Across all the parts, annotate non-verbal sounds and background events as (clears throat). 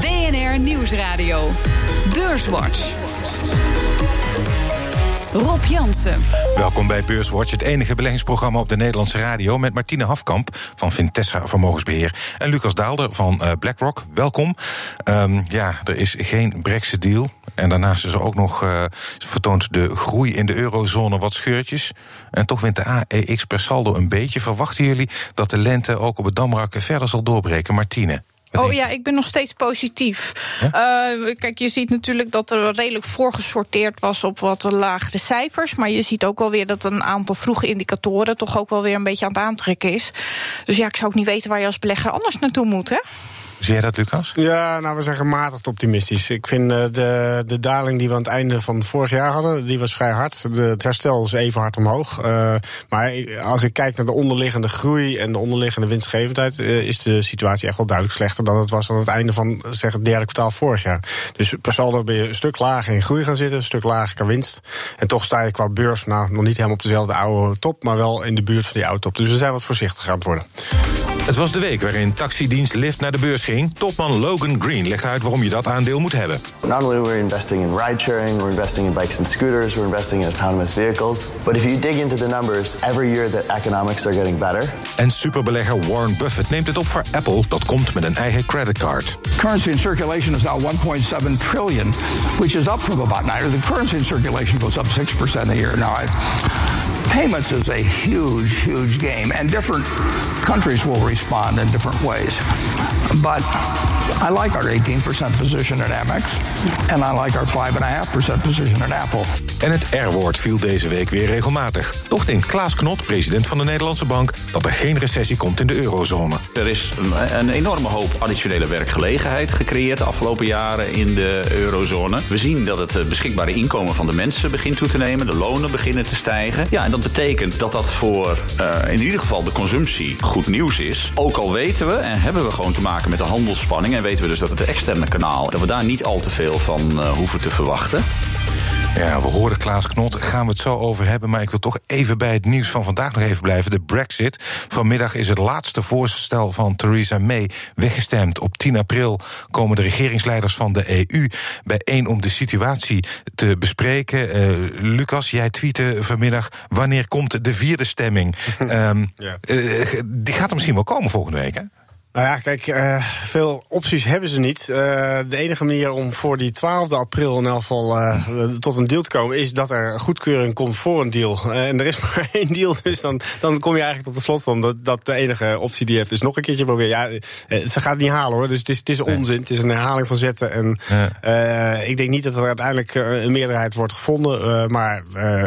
BNR Nieuwsradio. Beurswatch. Rob Jansen. Welkom bij Beurswatch, het enige beleggingsprogramma op de Nederlandse radio... met Martine Hafkamp van Vintessa Vermogensbeheer... en Lucas Daalder van uh, BlackRock. Welkom. Um, ja, er is geen Brexit-deal. En daarnaast is er ook nog uh, vertoont de groei in de eurozone wat scheurtjes. En toch wint de AEX per saldo een beetje. Verwachten jullie dat de lente ook op het Damrak verder zal doorbreken? Martine? Oh ja, ik ben nog steeds positief. Ja? Uh, kijk, je ziet natuurlijk dat er redelijk voorgesorteerd was op wat lagere cijfers. Maar je ziet ook wel weer dat een aantal vroege indicatoren toch ook wel weer een beetje aan het aantrekken is. Dus ja, ik zou ook niet weten waar je als belegger anders naartoe moet, hè? Zie jij dat, Lucas? Ja, nou, we zijn gematigd optimistisch. Ik vind uh, de, de daling die we aan het einde van vorig jaar hadden, die was vrij hard. De, het herstel is even hard omhoog. Uh, maar als ik kijk naar de onderliggende groei en de onderliggende winstgevendheid, uh, is de situatie echt wel duidelijk slechter dan het was aan het einde van zeg, het derde kwartaal vorig jaar. Dus per saldo ben je een stuk lager in groei gaan zitten, een stuk lager qua winst. En toch sta je qua beurs nou, nog niet helemaal op dezelfde oude top, maar wel in de buurt van die oude top. Dus we zijn wat voorzichtiger aan het worden. Het was de week waarin taxidienst Lyft naar de beurs ging. Topman Logan Green legt uit waarom je dat aandeel moet hebben. Not only we're investing in ride sharing, we're investing in bikes and scooters, we're investing in autonomous vehicles. But if you dig into the numbers, every year the economics are getting better. En superbelegger Warren Buffett neemt het op voor Apple. Dat komt met een eigen creditcard. Currency in circulation is now 1.7 trillion, which is up from about 9. The currency in circulation goes up 6% a year. Now, I, payments is a huge, huge game, and different countries will respond in different ways. But I like our 18% position in Amex, and I like our 5.5% position in Apple. En het R-woord viel deze week weer regelmatig. Toch denkt Klaas Knot, president van de Nederlandse Bank, dat er geen recessie komt in de eurozone. Er is een, een enorme hoop additionele werkgelegenheid gecreëerd de afgelopen jaren in de eurozone. We zien dat het beschikbare inkomen van de mensen begint toe te nemen, de lonen beginnen te stijgen. Ja, en dat betekent dat dat voor uh, in ieder geval de consumptie goed nieuws is. Ook al weten we en hebben we gewoon te maken met de handelsspanning en weten we dus dat het externe kanaal, dat we daar niet al te veel van uh, hoeven te verwachten. Ja, we hoorden Klaas Knot, gaan we het zo over hebben. Maar ik wil toch even bij het nieuws van vandaag nog even blijven. De Brexit. Vanmiddag is het laatste voorstel van Theresa May weggestemd. Op 10 april komen de regeringsleiders van de EU bijeen om de situatie te bespreken. Uh, Lucas, jij tweette vanmiddag. Wanneer komt de vierde stemming? um, (laughs) ja. uh, die gaat er misschien wel komen volgende week, hè? Nou ja, kijk, uh, veel opties hebben ze niet. Uh, de enige manier om voor die 12 april in elk geval uh, tot een deal te komen... is dat er goedkeuring komt voor een deal. en er is (laughs) maar één deal, dus dan, dan kom je eigenlijk tot de slotsom... Dat, dat de enige optie die je hebt is nog een keertje proberen. Ja, ze gaat het niet halen hoor, dus het is, het is onzin. Het is een herhaling van zetten. En ik denk niet dat er uiteindelijk een meerderheid wordt gevonden. maar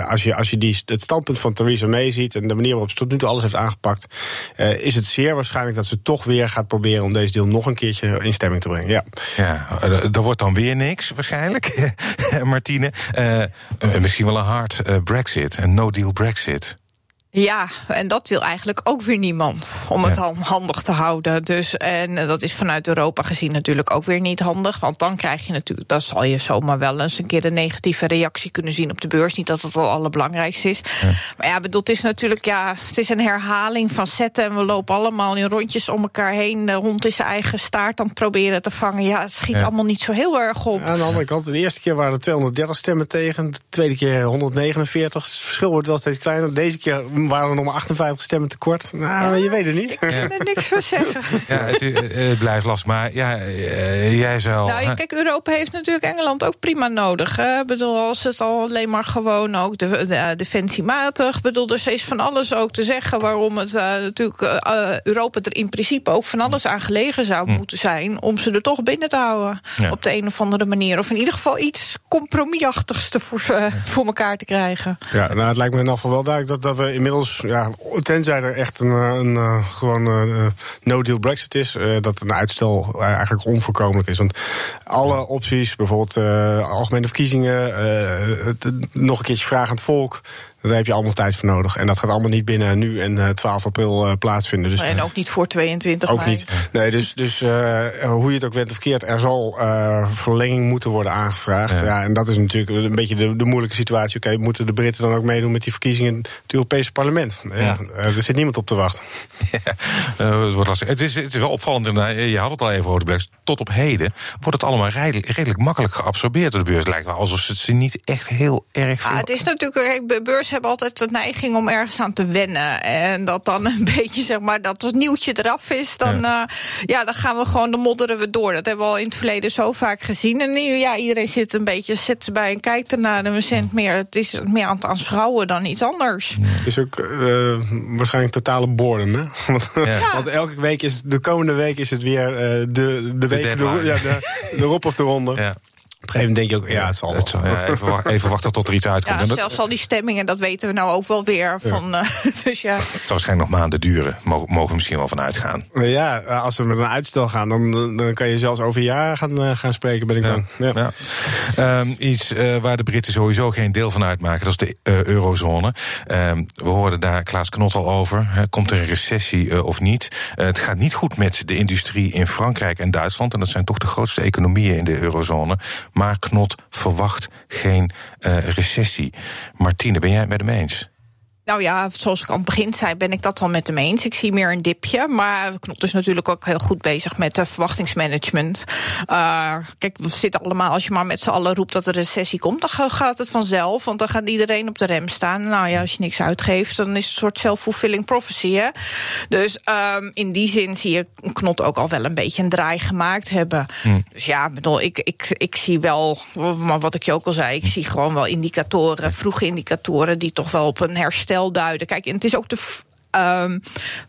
als je, als je die, het standpunt van Theresa May ziet... en de manier waarop ze tot nu toe alles heeft aangepakt... is het zeer waarschijnlijk dat ze toch weer gaat proberen om deze deal nog een keertje in stemming te brengen. Ja, ja er wordt dan weer niks waarschijnlijk, (laughs) Martine. Uh, misschien wel een hard Brexit, een no-deal Brexit. Ja, en dat wil eigenlijk ook weer niemand. Om het ja. handig te houden. Dus, en dat is vanuit Europa gezien natuurlijk ook weer niet handig. Want dan krijg je natuurlijk, dan zal je zomaar wel eens een keer een negatieve reactie kunnen zien op de beurs. Niet dat het wel allerbelangrijkste is. Ja. Maar ja, bedoel, het is natuurlijk, ja, het is een herhaling van zetten. En we lopen allemaal in rondjes om elkaar heen. De hond is zijn eigen staart aan het proberen te vangen. Ja, het schiet ja. allemaal niet zo heel erg op. Ja, aan de andere kant, de eerste keer waren er 230 stemmen tegen. De tweede keer 149. Het verschil wordt wel steeds kleiner. Deze keer waren er nog maar 58 stemmen tekort. Nou, ja. je weet het niet. Ik kan er niks van zeggen. Ja, het, het, blijft lastig. Maar ja, jij zou... Nou, kijk, Europa heeft natuurlijk Engeland ook prima nodig. Ik bedoel, als het al alleen maar gewoon ook de, de, defensiematig... Ik bedoel, dus er is van alles ook te zeggen... waarom het uh, natuurlijk uh, Europa er in principe ook van alles aan gelegen zou hm. moeten zijn... om ze er toch binnen te houden. Ja. Op de een of andere manier. Of in ieder geval iets compromisachtigs te voor, uh, voor elkaar te krijgen. Ja, nou, het lijkt me in afval wel duidelijk dat, dat we inmiddels ja, tenzij er echt een, een, een gewoon uh, no-deal Brexit is, dat een uitstel eigenlijk onvoorkomelijk is. Want alle opties, bijvoorbeeld algemene verkiezingen, nog een keertje vragen aan het volk, Daar heb je allemaal tijd voor nodig. En dat gaat allemaal niet binnen nu en 12 april plaatsvinden. Dus, en ook niet voor 22 Ook niet. Nee, dus, dus hoe je het ook went of keert, er zal verlenging moeten worden aangevraagd. Ja. ja. en dat is natuurlijk een beetje de, de moeilijke situatie. Oké, moeten de Britten dan ook meedoen met die verkiezingen in het Europese parlement? Ja, er zit niemand op te wachten. (laughs) Ja, het, wordt lastig. Het, is, het is wel opvallend, je had het al even over de Blacks. Tot op heden wordt het allemaal redelijk, redelijk makkelijk geabsorbeerd door de beurs. Het lijkt wel alsof ze niet echt heel erg veel... Ah, het is natuurlijk, beurs hebben altijd de neiging om ergens aan te wennen. En dat dan een (laughs) beetje, zeg maar, dat als nieuwtje eraf is, dan, ja. Uh, ja dan gaan we gewoon, dan modderen we door. Dat hebben we al in het verleden zo vaak gezien. En nu, ja, iedereen zit een beetje, zit bij en kijkt ernaar. En we zijn meer, het is meer aan het aanschouwen dan iets anders. Het is ook uh, waarschijnlijk totale boredom, hè? (laughs) Want, ja. want, elke week is, de komende week is het weer uh, de, de week, de, ja, de, de Rob of de Ronde. Op een gegeven moment denk je ook, ja, het zal, het zal ja, even, even, wachten tot er iets uitkomt. Ja, zelfs al die stemmingen, dat weten we nou ook wel weer. Van, ja. Uh, (laughs) dus ja. Het zal waarschijnlijk nog maanden duren, mogen, we misschien wel van uitgaan. Ja, als we met een uitstel gaan, dan, dan kan je zelfs over een jaar gaan, uh, gaan spreken, ben ik ja. bang. Ja. Ja. Um, iets uh, waar de Britten sowieso geen deel van uitmaken, dat is de uh, eurozone. Um, we hoorden daar Klaas Knot al over. He, komt er een recessie of niet? het gaat niet goed met de industrie in Frankrijk en Duitsland. En dat zijn toch de grootste economieën in de eurozone. Maar Knot verwacht geen uh, recessie. Martine, ben jij het met hem eens? Nou ja, zoals ik aan het begin zei, ben ik dat wel met hem eens. Ik zie meer een dipje. Maar Knot is natuurlijk ook heel goed bezig met uh, verwachtingsmanagement. Uh, kijk, we zitten allemaal, als je maar met z'n allen roept dat er een recessie komt, dan gaat het vanzelf. Want dan gaat iedereen op de rem staan. Nou ja, als je niks uitgeeft, dan is het een soort self-fulfilling prophecy. Hè? Dus um, in die zin zie je Knot ook al wel een beetje een draai gemaakt hebben. Hmm. Dus ja, bedoel, ik, ik, ik zie wel, maar wat ik je ook al zei, ik zie gewoon wel indicatoren, vroege indicatoren, die toch wel op een herstel duiden. Kijk, en het is ook de Um,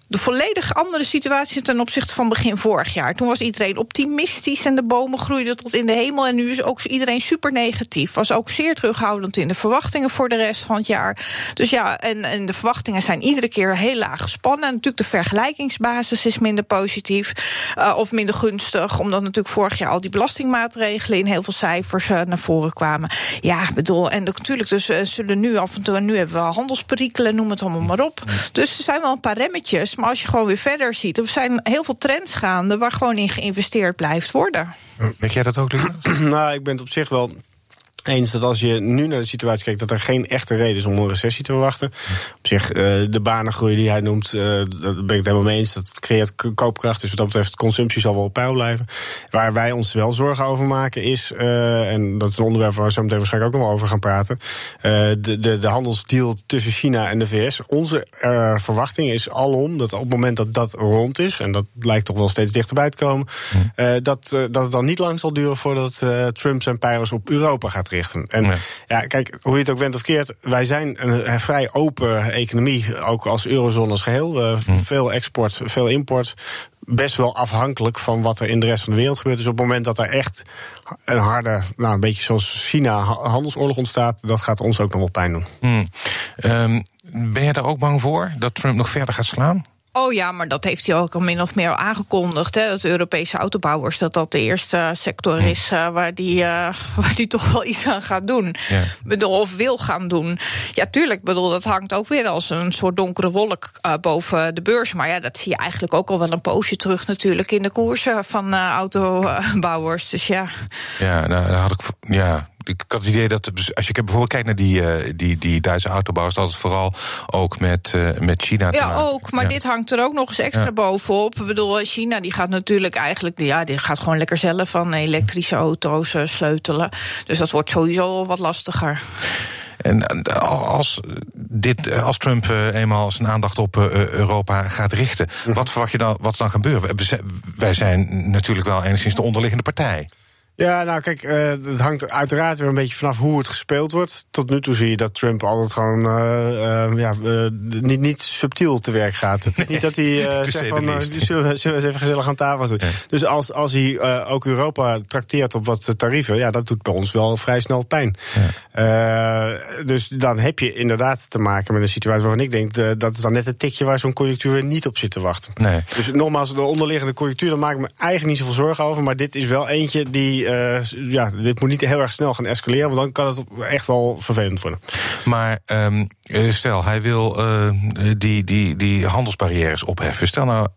de volledig andere situatie ten opzichte van begin vorig jaar. Toen was iedereen optimistisch en de bomen groeiden tot in de hemel. En nu is ook iedereen super negatief. Was ook zeer terughoudend in de verwachtingen voor de rest van het jaar. Dus ja, en, en de verwachtingen zijn iedere keer heel laag gespannen. En natuurlijk de vergelijkingsbasis is minder positief uh, of minder gunstig. Omdat natuurlijk vorig jaar al die belastingmaatregelen in heel veel cijfers uh, naar voren kwamen. Ja, bedoel, en natuurlijk, dus uh, zullen nu af en toe, en nu hebben we handelsperikelen, noem het allemaal maar op. Dus zijn wel een paar remmetjes. Maar als je gewoon weer verder ziet, er zijn heel veel trends gaande waar gewoon in geïnvesteerd blijft worden. Weet jij dat ook, Lucas? (clears throat) nou, ik ben het op zich wel eens dat als je nu naar de situatie kijkt, dat er geen echte reden is om een recessie te verwachten. Op zich, uh, de banengroei die hij noemt, uh, daar ben ik het helemaal mee eens. Dat creëert koopkracht, dus wat dat betreft, consumptie zal wel op peil blijven. Waar wij ons wel zorgen over maken is, uh, en dat is een onderwerp waar we zo meteen waarschijnlijk ook nog wel over gaan praten, de, de, de handelsdeal tussen China en de VS. Onze verwachting is alom dat op het moment dat dat rond is, en dat lijkt toch wel steeds dichterbij te komen, dat, dat het dan niet lang zal duren voordat Trump zijn pijlers op Europa gaat richten. En ja. ja. kijk, hoe je het ook went of keert, wij zijn een, vrij open economie, ook als eurozone als geheel. Uh, hm. Veel export, veel import. Best wel afhankelijk van wat er in de rest van de wereld gebeurt. Dus op het moment dat er echt een harde, nou een beetje zoals China, handelsoorlog ontstaat, dat gaat ons ook nog wel pijn doen. Hm. Um, ben je daar ook bang voor dat Trump nog verder gaat slaan? Oh ja, maar dat heeft hij ook al min of meer aangekondigd. Hè, dat Europese autobouwers dat dat de eerste sector is uh, waar, die, uh, (laughs) waar die toch wel iets aan gaat doen. Ja. Bedoel, of wil gaan doen. Ja, tuurlijk, bedoel, dat hangt ook weer als een soort donkere wolk uh, boven de beurs. Maar ja, dat zie je eigenlijk ook al wel een poosje terug natuurlijk in de koersen van autobouwers. Dus ja. Ja, nou, daar had ik. Ja, ik had het idee dat als je bijvoorbeeld kijkt naar die, uh, die, die Duitse autobouwers, dat het vooral ook met, uh, met China. Ja, ook. Maar ja. dit hangt er ook nog eens extra ja. bovenop. Ik bedoel, China die gaat natuurlijk eigenlijk, ja, die gaat gewoon lekker zelf van elektrische auto's uh, sleutelen. Dus dat wordt sowieso wat lastiger. En als, dit, als Trump eenmaal zijn aandacht op Europa gaat richten, mm-hmm. wat verwacht je dan, wat dan gebeurt? Wij zijn natuurlijk wel enigszins de onderliggende partij. Ja, nou kijk, uh, het hangt uiteraard weer een beetje vanaf hoe het gespeeld wordt. Tot nu toe zie je dat Trump altijd gewoon uh, uh, ja, niet, niet subtiel te werk gaat. Het is niet dat hij (laughs) zegt van, zullen, we, zullen we eens even gezellig aan tafel. Ja. Dus als, als hij ook Europa trakteert op wat tarieven, ja, dat doet bij ons wel vrij snel pijn. Ja. dus dan heb je inderdaad te maken met een situatie waarvan ik denk, dat is dan net het tikje waar zo'n conjunctuur niet op zit te wachten. Nee. Dus nogmaals, de onderliggende conjunctuur, daar maak ik me eigenlijk niet zoveel zorgen over. Maar dit is wel eentje die eh, ja, dit moet niet heel erg snel gaan escaleren, want dan kan het echt wel vervelend worden. Maar um, stel, hij wil uh, die, die, die handelsbarrières opheffen. Stel nou,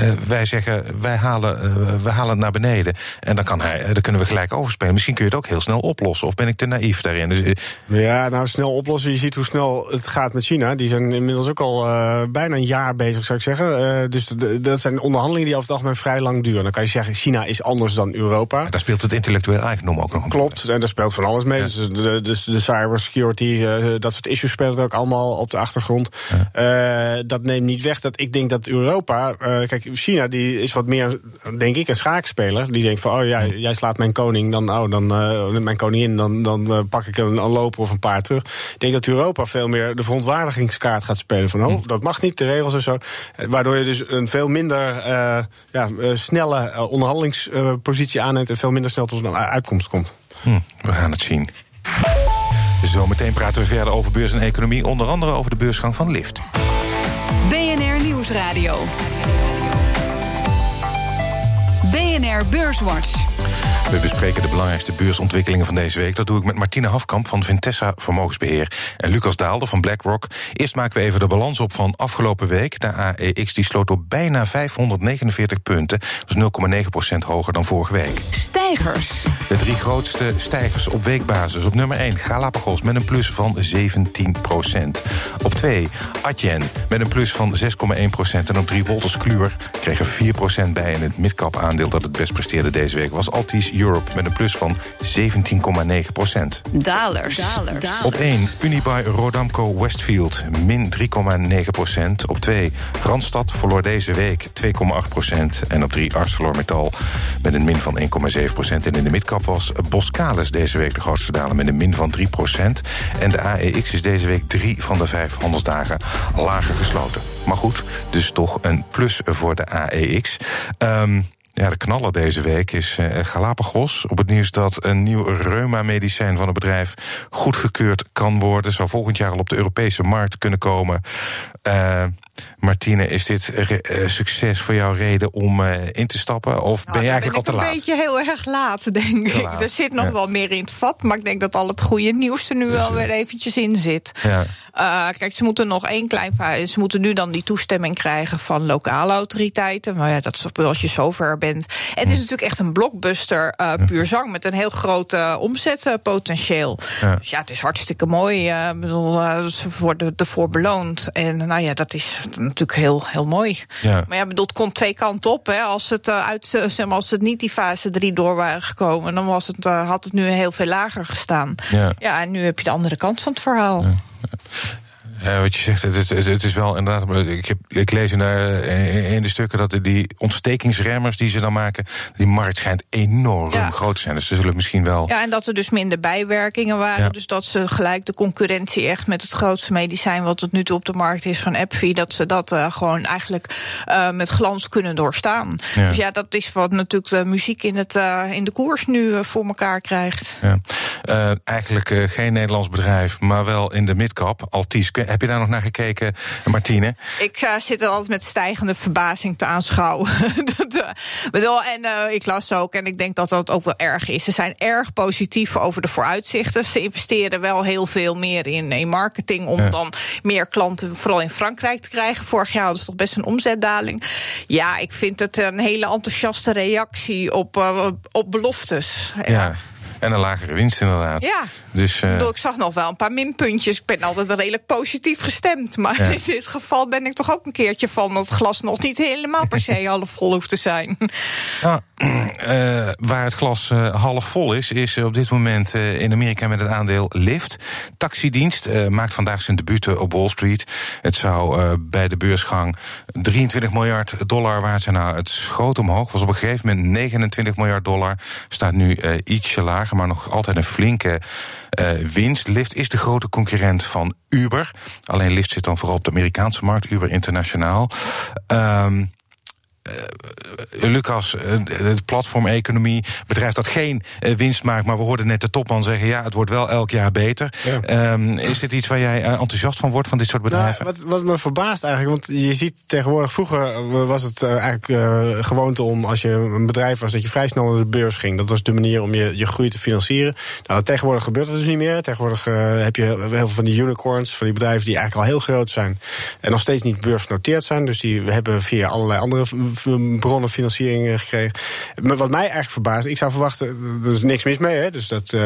uh, wij zeggen, wij halen, uh, wij halen het naar beneden. En dan, kan hij, uh, dan kunnen we gelijk overspelen. Misschien kun je het ook heel snel oplossen. Of ben ik te naïef daarin? Dus, ja, nou, snel oplossen. Je ziet hoe snel het gaat met China. Die zijn inmiddels ook al bijna een jaar bezig, zou ik zeggen. dus dat zijn onderhandelingen die over het algemeen vrij lang duren. Dan kan je zeggen, China is anders dan Europa. Daar speelt het intellectueel eigendom ook nog Klopt, en daar speelt van alles mee. Ja. Dus, de, dus de cybersecurity, dat soort issues spelen ook allemaal op de achtergrond. Ja. dat neemt niet weg dat ik denk dat Europa... kijk, China die is wat meer, denk ik, een schaakspeler. Die denkt van, oh ja, jij slaat mijn koning, dan, oh, dan uh, mijn koningin, dan, dan uh, pak ik een, een loper of een paar terug. Ik denk dat Europa veel meer de verontwaardigingskaart gaat spelen. Van, oh, dat mag niet, de regels en zo. Waardoor je dus een veel minder uh, ja, snelle onderhandelingspositie aanneemt en veel minder snel tot een uitkomst komt. Hm, we gaan het zien. Zometeen praten we verder over beurs en economie, onder andere over de beursgang van Lyft. BNR Nieuwsradio. BNR Beurswatch. We bespreken de belangrijkste beursontwikkelingen van deze week. Dat doe ik met Martine Hafkamp van Vintessa Vermogensbeheer en Lucas Daalder van BlackRock. Eerst maken we even de balans op van afgelopen week. De AEX die sloot op bijna 549 punten. Dat is 0,9% hoger dan vorige week. Stijgers. De drie grootste stijgers op weekbasis. Op nummer 1 Galapagos met een plus van 17% Op 2 Adyen met een plus van 6,1% En op 3 Wolters Kluwer kreeg er 4% bij. En het midcap aandeel dat het best presteerde deze week was Altis Europe met een plus van 17,9 procent. Dalers. Op 1 Unibuy Rodamco Westfield, min 3,9 procent. Op 2 Randstad verloor deze week 2,8 procent. En op 3 ArcelorMittal met een min van 1,7 procent. En in de midcap was Boskalis deze week de grootste daler met een min van 3 procent. En de AEX is deze week drie van de vijf handelsdagen lager gesloten. Maar goed, dus toch een plus voor de AEX. Um, ja, de knaller deze week is uh, Galapagos. Op het nieuws dat een nieuw reuma-medicijn van het bedrijf goedgekeurd kan worden. Zou volgend jaar al op de Europese markt kunnen komen. Uh, Martine, is dit uh, succes voor jou reden om uh, in te stappen? Of nou, ben je eigenlijk al te laat? een beetje heel erg laat, denk ik. Laat. Er zit nog ja. wel meer in het vat, maar ik denk dat al het goede nieuws er nu dus, wel weer eventjes in zit. Ja. Uh, kijk, ze moeten nog één klein. Ze moeten nu dan die toestemming krijgen van lokale autoriteiten. Maar ja, dat is als je zover bent. En het is natuurlijk echt een blockbuster, puur zang, met een heel groot omzetpotentieel. Ja. Dus ja, het is hartstikke mooi. Bedoel, ze worden ervoor beloond. En nou ja, dat is natuurlijk heel, heel mooi. Ja. Maar ja, bedoel, het komt twee kanten op. Hè. Als, het, uit, zeg maar, als het niet die fase 3 door waren gekomen, dan was het, had het nu heel veel lager gestaan. Ja. ja, en nu heb je de andere kant van het verhaal. Ja. Ja, wat je zegt, het is, het is wel inderdaad. Ik, heb, ik lees in de, in de stukken dat die ontstekingsremmers die ze dan maken, die markt schijnt enorm ja. groot te zijn. Dus ze zullen misschien wel. Ja, en dat er dus minder bijwerkingen waren. Ja. Dus dat ze gelijk de concurrentie echt met het grootste medicijn wat tot nu toe op de markt is van AbbVie, dat ze dat uh, gewoon eigenlijk uh, met glans kunnen doorstaan. Ja. Dus ja, dat is wat natuurlijk de muziek in, het, uh, in de koers nu voor elkaar krijgt. Ja. eigenlijk geen Nederlands bedrijf, maar wel in de midcap. Altis heb je daar nog naar gekeken, Martine? Ik uh, zit er altijd met stijgende verbazing te aanschouwen. (laughs) bedoel, en uh, ik las ook, en ik denk dat dat ook wel erg is. Ze zijn erg positief over de vooruitzichten. Ze investeren wel heel veel meer in, in marketing om ja. dan meer klanten, vooral in Frankrijk, te krijgen. Vorig jaar hadden ze toch best een omzetdaling. Ja, ik vind het een hele enthousiaste reactie op, op beloftes. Ja. En een lagere winst inderdaad. Ja. Dus, uh... ik zag nog wel een paar minpuntjes. Ik ben altijd wel redelijk positief gestemd. Maar ja. (laughs) in dit geval ben ik toch ook een keertje van dat het glas nog niet helemaal per se (laughs) half vol hoeft te zijn. Nou, uh, (clears throat) waar het glas uh, half vol is, is op dit moment in Amerika met het aandeel Lyft. Taxidienst maakt vandaag zijn debuut op Wall Street. Het zou bij de beursgang 23 miljard dollar waard zijn. Nou, het schoot omhoog, was op een gegeven moment 29 miljard dollar. Staat nu ietsje lager, maar nog altijd een flinke uh, winst. Lyft is de grote concurrent van Uber. Alleen Lyft zit dan vooral op de Amerikaanse markt, Uber internationaal. Um, Lucas, uh, de platformeconomie, bedrijf dat geen uh, winst maakt, maar we hoorden net de topman zeggen: ja, het wordt wel elk jaar beter. Ja. Um, is dit iets waar jij enthousiast van wordt, van dit soort bedrijven? Nou, wat, wat, me verbaast eigenlijk, want je ziet tegenwoordig, vroeger was het eigenlijk gewoonte om als je een bedrijf was, dat je vrij snel naar de beurs ging. Dat was de manier om je, je groei te financieren. Nou, tegenwoordig gebeurt dat dus niet meer. Tegenwoordig heb je heel veel van die unicorns, van die bedrijven die eigenlijk al heel groot zijn en nog steeds niet beursgenoteerd zijn. Dus die hebben via allerlei andere bronnen financiering gekregen. Maar wat mij eigenlijk verbaast, ik zou verwachten, er is niks mis mee, hè, dus dat, uh,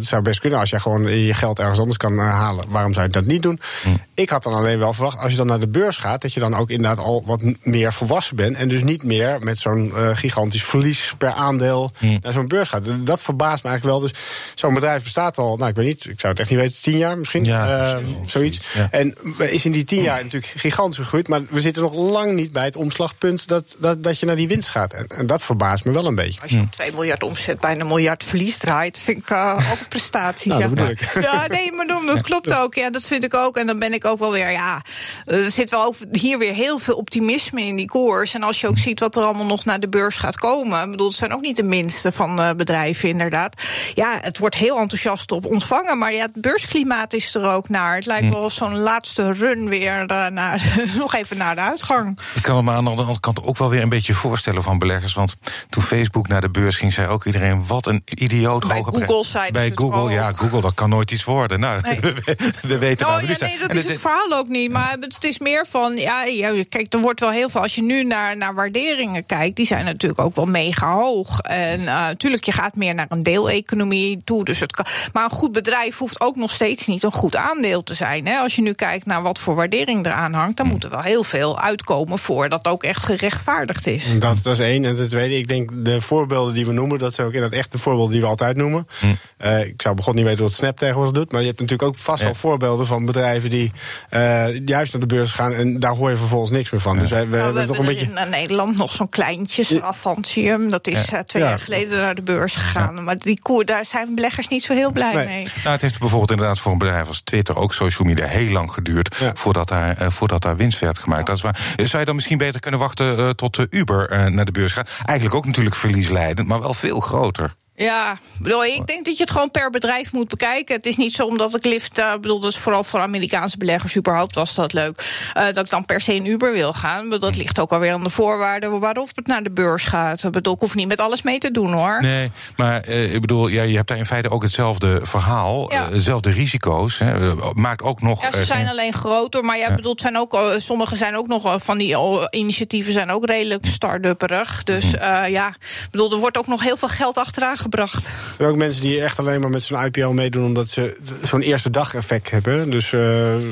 zou best kunnen. Als je gewoon je geld ergens anders kan uh, halen, waarom zou je dat niet doen? Hm. Ik had dan alleen wel verwacht, als je dan naar de beurs gaat, dat je dan ook inderdaad al wat meer volwassen bent. En dus niet meer met zo'n uh, gigantisch verlies per aandeel hm. naar zo'n beurs gaat. Dat verbaast me eigenlijk wel. Dus zo'n bedrijf bestaat al, nou ik weet niet, ik zou het echt niet weten, tien jaar misschien. Ja, zoiets. Ja. En is in die tien jaar natuurlijk gigantisch gegroeid. Maar we zitten nog lang niet bij het omslagpunt dat, dat, dat je naar die winst gaat. En, en dat verbaast me wel een beetje. Als je op 2 miljard omzet bij een miljard verlies draait, vind ik uh, ook een prestatie. nou, dat bedoel ik. Ja, nee, maar dat klopt ook. Ja, dat vind ik ook. En dan ben ik ook wel weer, ja, er zit wel ook hier weer heel veel optimisme in die koers. En als je ook ziet wat er allemaal nog naar de beurs gaat komen. Ik bedoel, het zijn ook niet de minste van uh, bedrijven, inderdaad. Ja, het wordt heel enthousiast op ontvangen. Maar ja, het beursklimaat is er ook naar. Het lijkt wel zo'n laatste run weer uh, naar, (laughs) nog even naar de uitgang. Ik kan me aan de andere kant ook wel weer een beetje voorstellen van beleggers. Want toen Facebook naar de beurs ging, zei ook iedereen: wat een idioot Bij Google zei Bij Google, ja, Google, dat kan nooit iets worden. Nou, nee. (laughs) we, weten oh, ja, nee, dat is het verhaal ook niet. Maar het is meer van, ja, kijk, er wordt wel heel veel. Als je nu naar, naar waarderingen kijkt, die zijn natuurlijk ook wel mega hoog. En natuurlijk, uh, je gaat meer naar een deeleconomie toe. Dus het kan, maar een goed bedrijf hoeft ook nog steeds niet een goed aandeel te zijn. Hè. Als je nu kijkt naar wat voor waardering eraan hangt, dan moet er wel heel veel uitkomen voor dat ook echt gerechtvaardigd is. Dat, dat is één. En ten tweede, ik denk de voorbeelden die we noemen, dat zijn ook inderdaad echt de voorbeelden die we altijd noemen. Hm. Uh, ik zou begon niet weten wat Snap tegenwoordig doet, maar je hebt natuurlijk ook vast wel voorbeelden van bedrijven die uh, juist naar de beurs gaan en daar hoor je vervolgens niks meer van. Ja. Dus wij, we, nou, hebben toch een beetje. In Nederland nog zo'n kleintje, Avantium. Dat is ja. uh, twee jaar geleden naar de beurs gegaan. Maar die koer, daar zijn beleggers niet zo heel blij nee. mee. Nou, het heeft bijvoorbeeld inderdaad voor een bedrijf als Twitter, ook social media, heel lang geduurd voordat, daar, voordat daar winst werd gemaakt. Dat is waar. Zou je dan misschien beter kunnen wachten tot Uber naar de beurs gaat? Eigenlijk ook natuurlijk verliesleidend, maar wel veel groter. Ja, bedoel, ik denk dat je het gewoon per bedrijf moet bekijken. Het is niet zo omdat ik Lyft, uh, bedoel, dat is vooral voor Amerikaanse beleggers überhaupt was dat leuk. Uh, dat ik dan per se in Uber wil gaan. Maar dat ligt ook alweer aan de voorwaarden waarop het naar de beurs gaat. Ik bedoel, ik hoef niet met alles mee te doen hoor. Nee, maar uh, ik bedoel, ja, je hebt daar in feite ook hetzelfde verhaal, ja. dezelfde risico's. Hè, maakt ook nog. Ja, ze zijn alleen groter, maar ja, ja. bedoel, zijn ook, sommige zijn ook nog van die initiatieven zijn ook redelijk start-upperig. Dus mm. ja, bedoel, er wordt ook nog heel veel geld achteraan gebracht. Er zijn ook mensen die echt alleen maar met zo'n IPO meedoen omdat ze zo'n eerste dag effect hebben. Dus uh,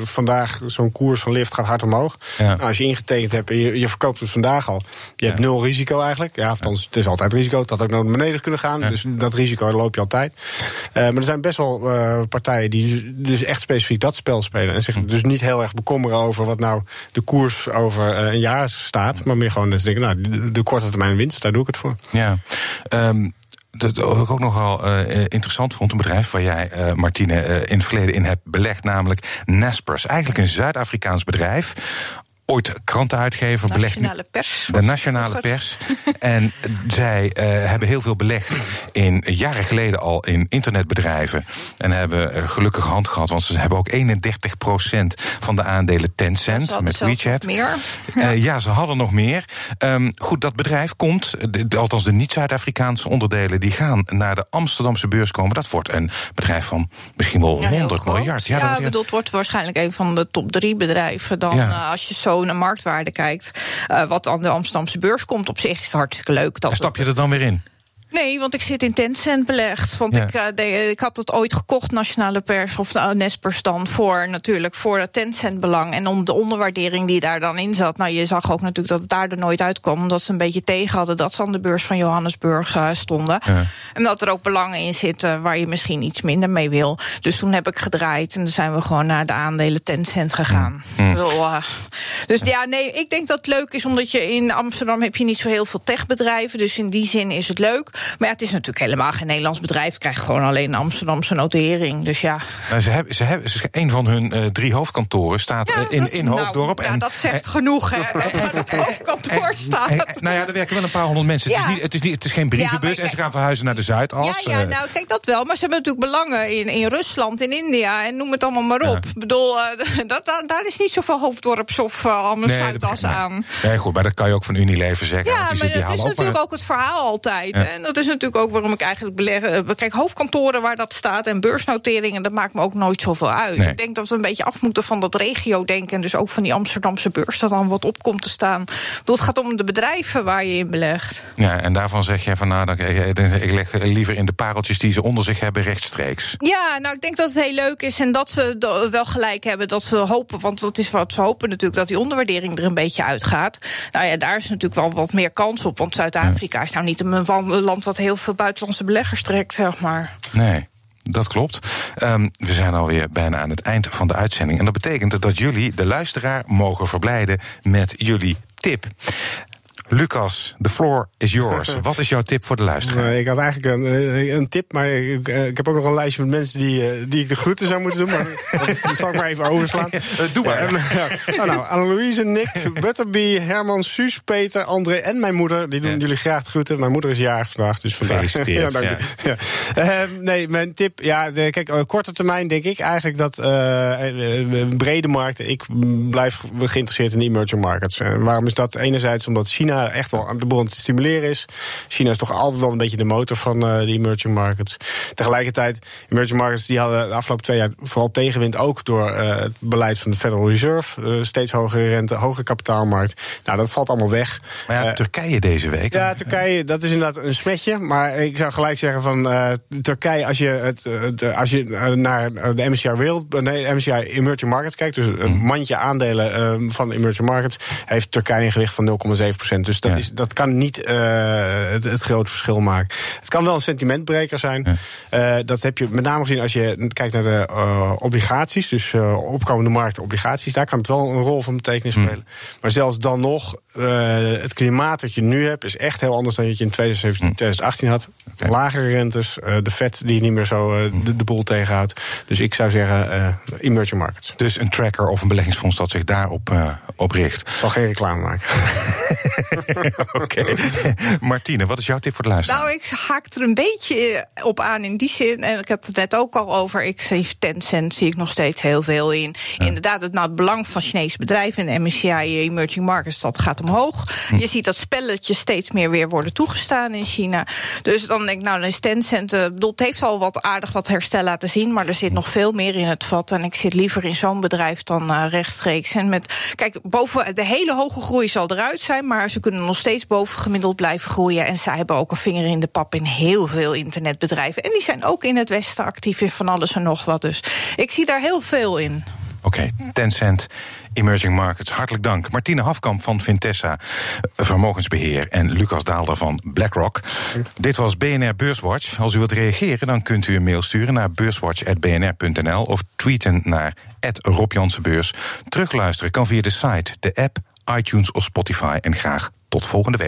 vandaag zo'n koers van Lyft gaat hard omhoog. Ja. Nou, als je ingetekend hebt en je, je, verkoopt het vandaag al, je hebt nul risico eigenlijk. Ja, althans, het is altijd risico. Het had ook naar beneden kunnen gaan. Dus dat risico loop je altijd. Uh, maar er zijn best wel uh, partijen die dus, dus, echt specifiek dat spel spelen. En zich hm. dus niet heel erg bekommeren over wat nou de koers over een jaar staat. Maar meer gewoon dus denken, nou, de, de korte termijn winst, daar doe ik het voor. Ja. Um, dat ik ook nogal uh, interessant vond, een bedrijf waar jij, uh, Martine, uh, in het verleden in hebt belegd, namelijk Naspers. Eigenlijk een Zuid-Afrikaans bedrijf ooit krantenuitgever. Nationale pers. De nationale pers. en (laughs) zij uh, hebben heel veel belegd in jaren geleden al in internetbedrijven. En hebben uh, gelukkig hand gehad, want ze hebben ook 31% van de aandelen Tencent met WeChat. Meer. Ja. Uh, ja. ze hadden nog meer. Um, goed, dat bedrijf komt, de, althans de niet-Zuid-Afrikaanse onderdelen, die gaan naar de Amsterdamse beurs komen. Dat wordt een bedrijf van misschien wel ja, 100 miljard. Ja, ja dat, dat wordt waarschijnlijk een van de top drie bedrijven dan als je zo naar marktwaarde kijkt, uh, wat aan de Amsterdamse beurs komt, op zich is het hartstikke leuk. Dat en stap je er dan weer in? Nee, want ik zit in Tencent belegd. Want ja. ik, uh, de, ik had het ooit gekocht, Nationale Pers of uh, Nespers dan, voor natuurlijk voor het Tencent-belang. En om de onderwaardering die daar dan in zat. Nou, je zag ook natuurlijk dat het daar er nooit uitkwam. Omdat ze een beetje tegen hadden dat ze aan de beurs van Johannesburg uh, stonden. Ja. En dat er ook belangen in zitten waar je misschien iets minder mee wil. Dus toen heb ik gedraaid en dan zijn we gewoon naar de aandelen Tencent gegaan. Mm. Bedoel, uh, dus ja, nee, ik denk dat het leuk is omdat je in Amsterdam heb je niet zo heel veel techbedrijven. Dus in die zin is het leuk. Maar ja, het is natuurlijk helemaal geen Nederlands bedrijf. Het krijgt gewoon alleen een Amsterdamse notering. Dus ja. Ze hebben, ze hebben, ze, een van hun uh, drie hoofdkantoren staat Ja, uh, in, in nou, Hoofddorp. ja, dat zegt genoeg, hè. Dat het (laughs) hoofdkantoor staat. En, en, nou ja, er werken wel een paar honderd mensen. Het, Ja. is, niet, het, is, niet, het is geen brievenbus en ze gaan verhuizen naar de Zuidas. Ja, ja, eh. nou kijk dat wel. Maar ze hebben natuurlijk belangen in, in Rusland, in India en noem het allemaal maar op. Ik bedoel, eh, (laughs) dat, dat- daar is niet zoveel hoofddorps of uh, allemaal Nee, dat Zuidas begrijp ik. aan. Nee, goed, maar dat kan je ook van Unilever zeggen. Ja, maar dat is natuurlijk ook het verhaal altijd. En dat is natuurlijk ook waarom ik eigenlijk beleggen. Kijk, hoofdkantoren waar dat staat en beursnoteringen, dat maakt me ook nooit zoveel uit. Nee. Ik denk dat we een beetje af moeten van dat regio-denken. En dus ook van die Amsterdamse beurs, dat dan wat op komt te staan. Het gaat om de bedrijven waar je in belegt. Ja, en daarvan zeg je van nou, ik, leg liever in de pareltjes die ze onder zich hebben rechtstreeks. Ja, nou, ik denk dat het heel leuk is en dat ze wel gelijk hebben. Dat ze hopen, want dat is wat ze hopen natuurlijk, dat die onderwaardering er een beetje uitgaat. Nou ja, daar is natuurlijk wel wat meer kans op. Want Zuid-Afrika is nou niet een een wat heel veel buitenlandse beleggers trekt, zeg maar. Nee. Dat klopt. Ehm, we zijn alweer bijna aan het eind van de uitzending. En dat betekent dat jullie, de luisteraar, mogen verblijden met jullie tip. Lucas, the floor is yours. (laughs) Wat is jouw tip voor de luisteraar? Nee, ik had eigenlijk een, eh, een tip, maar ik, eh, ik heb ook nog een lijstje met mensen die, eh, die ik de groeten zou moeten doen. Maar (laughs) dat, zal ik maar even overslaan. Doe maar. Ja, en. Nou, nou, Anne-Louise, Nick, (laughs) Butterby, Herman, Suus, Peter, André en mijn moeder. Die doen Ja. jullie graag de groeten. Mijn moeder is jarig vandaag, dus vandaag. Gefeliciteerd, Ja, dank je. Ja. Ehm, nee, mijn tip, ja, kijk, korte termijn denk ik eigenlijk dat eh, brede markten, ik blijf geïnteresseerd in emerging markets. En waarom is dat? Enerzijds omdat China echt wel aan de aan het stimuleren is. China is toch altijd wel een beetje de motor van eh de emerging markets. Tegelijkertijd, emerging markets die hadden de afgelopen twee jaar vooral tegenwind ook door eh, het beleid van de Federal Reserve. Eh, steeds hogere rente, hogere kapitaalmarkt. Nou, dat valt allemaal weg. Maar ja, Turkije deze week. ja, Turkije, dat is inderdaad een smetje. Maar ik zou gelijk zeggen van Turkije, als je, het, het, als je naar de MSCI World, nee, MSCI Emerging Markets kijkt, dus een mandje aandelen eh, van de Emerging Markets, heeft Turkije een gewicht van 0,7 Dus dat, Ja. is, dat kan niet eh, het, het grote verschil maken. Het kan wel een sentimentbreker zijn. Eh, dat heb je met name gezien als je kijkt naar de eh, obligaties, dus opkomende markten obligaties. Daar kan het wel een rol van betekenis spelen. Maar zelfs dan nog, het klimaat wat je nu hebt, is echt heel anders dan wat je in 2017, 2018 had. Oké. Lagere rentes, de vet die niet meer zo eh, de, de boel tegenhoudt. Dus ik zou zeggen, eh, emerging markets. Dus een tracker of een beleggingsfonds dat zich daarop op richt. Ik zal geen reclame maken. (laughs) (laughs) Oké. Martine, wat is jouw tip voor de luisteraar? Nou, ik haak er een beetje op aan in die zin. En ik had het net ook al over. Ik zie Tencent zie ik nog steeds heel veel in. Inderdaad, het, nou, het belang van Chinese bedrijven en de MSCI Emerging Markets, dat gaat omhoog. Je ziet dat spelletjes steeds meer weer worden toegestaan in China. Dus dan denk ik, nou, dan is Tencent. eh, bedoel, het heeft al wat aardig wat herstel laten zien. Maar er zit nog veel meer in het vat. En ik zit liever in zo'n bedrijf dan eh, rechtstreeks. En met, kijk, boven de hele hoge groei zal eruit zijn. Maar ze kunnen nog steeds boven gemiddeld blijven groeien. En zij hebben ook een vinger in de pap in heel veel internetbedrijven. En die zijn ook in het Westen actief in van alles en nog wat. Dus ik zie daar heel veel in. Oké, Tencent, Emerging Markets, hartelijk dank. Martine Hafkamp van Vintessa Vermogensbeheer en Lucas Daalder van BlackRock. Dit was BNR Beurswatch. Als u wilt reageren, dan kunt u een mail sturen naar beurswatch.bnr.nl of tweeten naar Rob. Terugluisteren kan via de site, de app, iTunes of Spotify. En graag tot volgende week.